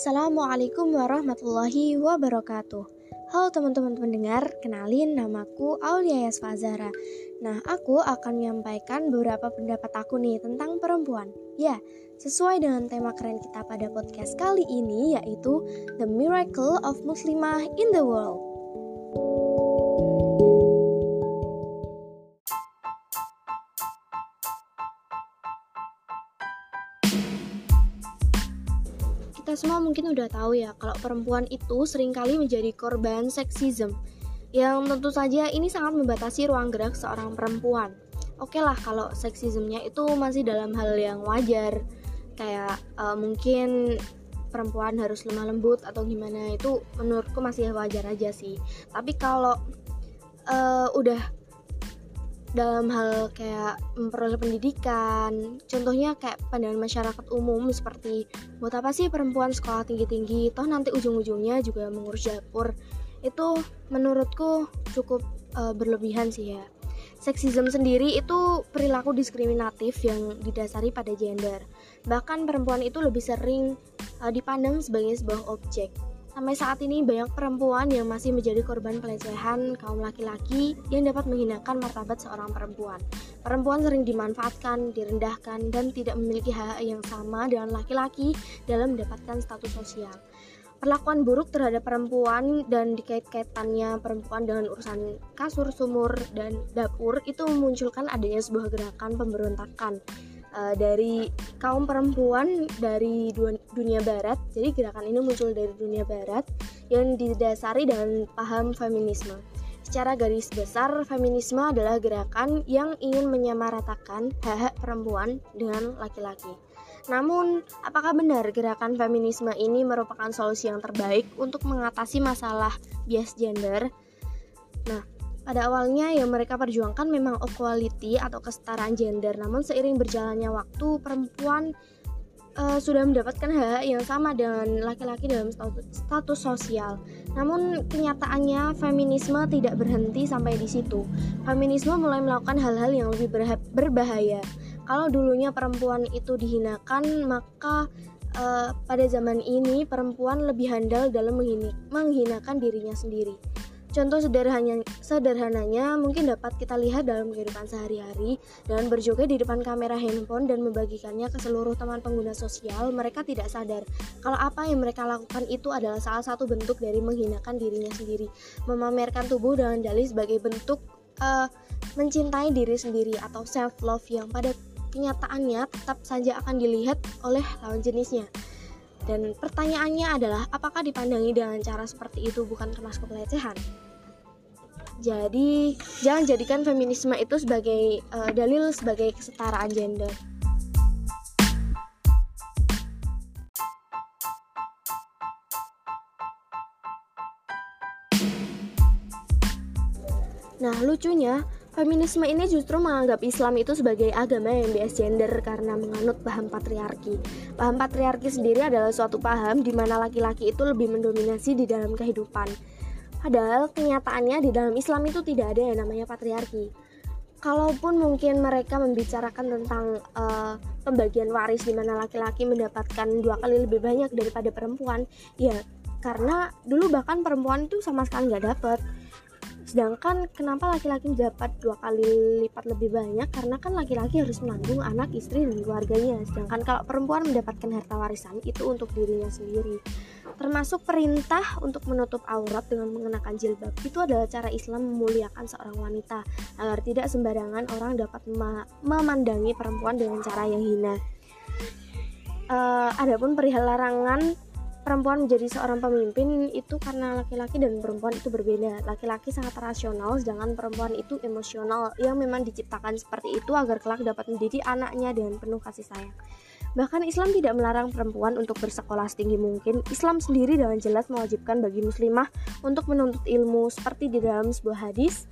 Assalamualaikum warahmatullahi wabarakatuh. Halo teman-teman pendengar, kenalin namaku Aulia Yasfazara. Nah, aku akan menyampaikan beberapa pendapat aku nih tentang perempuan. Ya, sesuai dengan tema keren kita pada podcast kali ini yaitu The Miracle of Muslimah in the World. Kita semua mungkin udah tahu ya kalau perempuan itu sering kali menjadi korban seksisme yang tentu saja ini sangat membatasi ruang gerak seorang perempuan. Oke lah kalau seksismenya itu masih dalam hal yang wajar kayak uh, mungkin perempuan harus lemah lembut atau gimana itu menurutku masih wajar aja sih. Tapi kalau uh, udah dalam hal kayak memperoleh pendidikan contohnya kayak pandangan masyarakat umum seperti buat apa sih perempuan sekolah tinggi-tinggi? Toh nanti ujung-ujungnya juga mengurus dapur. Itu menurutku cukup uh, berlebihan sih ya. Seksisme sendiri itu perilaku diskriminatif yang didasari pada gender. Bahkan perempuan itu lebih sering uh, dipandang sebagai sebuah objek Sampai saat ini banyak perempuan yang masih menjadi korban pelecehan kaum laki-laki yang dapat menghinakan martabat seorang perempuan. Perempuan sering dimanfaatkan, direndahkan, dan tidak memiliki hak yang sama dengan laki-laki dalam mendapatkan status sosial. Perlakuan buruk terhadap perempuan dan dikait-kaitannya perempuan dengan urusan kasur, sumur, dan dapur itu memunculkan adanya sebuah gerakan pemberontakan uh, dari kaum perempuan dari dunia barat. Jadi gerakan ini muncul dari dunia barat yang didasari dengan paham feminisme. Secara garis besar, feminisme adalah gerakan yang ingin menyamaratakan hak-hak perempuan dengan laki-laki. Namun, apakah benar gerakan feminisme ini merupakan solusi yang terbaik untuk mengatasi masalah bias gender? Nah, pada awalnya yang mereka perjuangkan memang equality atau kesetaraan gender, namun seiring berjalannya waktu perempuan uh, sudah mendapatkan hak yang sama dengan laki-laki dalam status, sosial. Namun kenyataannya feminisme tidak berhenti sampai di situ. Feminisme mulai melakukan hal-hal yang lebih berbahaya. Kalau dulunya perempuan itu dihinakan, maka uh, pada zaman ini perempuan lebih handal dalam menghinakan dirinya sendiri. Contoh sederhananya, sederhananya mungkin dapat kita lihat dalam kehidupan sehari-hari dengan berjoget di depan kamera handphone dan membagikannya ke seluruh teman pengguna sosial, mereka tidak sadar kalau apa yang mereka lakukan itu adalah salah satu bentuk dari menghinakan dirinya sendiri, memamerkan tubuh dengan dalih sebagai bentuk uh, mencintai diri sendiri atau self love yang pada kenyataannya tetap saja akan dilihat oleh lawan jenisnya. Dan pertanyaannya adalah apakah dipandangi dengan cara seperti itu bukan termasuk pelecehan? Jadi, jangan jadikan feminisme itu sebagai uh, dalil sebagai kesetaraan gender. Nah, lucunya, Feminisme ini justru menganggap Islam itu sebagai agama yang bias gender karena menganut paham patriarki. Paham patriarki sendiri adalah suatu paham di mana laki-laki itu lebih mendominasi di dalam kehidupan. Padahal kenyataannya di dalam Islam itu tidak ada yang namanya patriarki. Kalaupun mungkin mereka membicarakan tentang uh, pembagian waris di mana laki-laki mendapatkan dua kali lebih banyak daripada perempuan, ya karena dulu bahkan perempuan itu sama sekali nggak dapat Sedangkan kenapa laki-laki dapat dua kali lipat lebih banyak? Karena kan laki-laki harus menanggung anak, istri, dan keluarganya. Sedangkan kalau perempuan mendapatkan harta warisan itu untuk dirinya sendiri. Termasuk perintah untuk menutup aurat dengan mengenakan jilbab. Itu adalah cara Islam memuliakan seorang wanita agar tidak sembarangan orang dapat memandangi perempuan dengan cara yang hina. Uh, adapun perihal larangan perempuan menjadi seorang pemimpin itu karena laki-laki dan perempuan itu berbeda. Laki-laki sangat rasional, sedangkan perempuan itu emosional yang memang diciptakan seperti itu agar kelak dapat mendidik anaknya dengan penuh kasih sayang. Bahkan Islam tidak melarang perempuan untuk bersekolah setinggi mungkin. Islam sendiri dengan jelas mewajibkan bagi muslimah untuk menuntut ilmu seperti di dalam sebuah hadis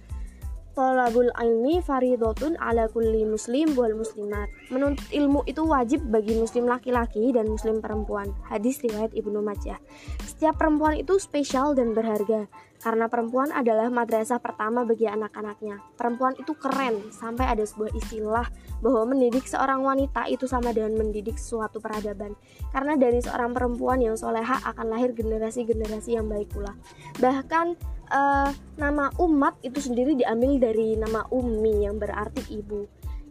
Tolabul ilmi faridotun ala kulli muslim wal muslimat. Menuntut ilmu itu wajib bagi muslim laki-laki dan muslim perempuan. Hadis riwayat Ibnu Majah. Setiap perempuan itu spesial dan berharga. Karena perempuan adalah madrasah pertama bagi anak-anaknya. Perempuan itu keren, sampai ada sebuah istilah bahwa mendidik seorang wanita itu sama dengan mendidik suatu peradaban. Karena dari seorang perempuan yang soleha akan lahir generasi-generasi yang baik pula. Bahkan uh, nama umat itu sendiri diambil dari nama Ummi yang berarti ibu.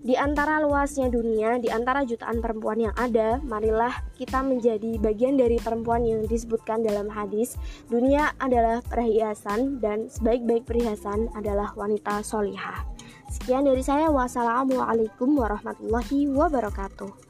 Di antara luasnya dunia, di antara jutaan perempuan yang ada, marilah kita menjadi bagian dari perempuan yang disebutkan dalam hadis. Dunia adalah perhiasan dan sebaik-baik perhiasan adalah wanita solihah. Sekian dari saya. Wassalamualaikum warahmatullahi wabarakatuh.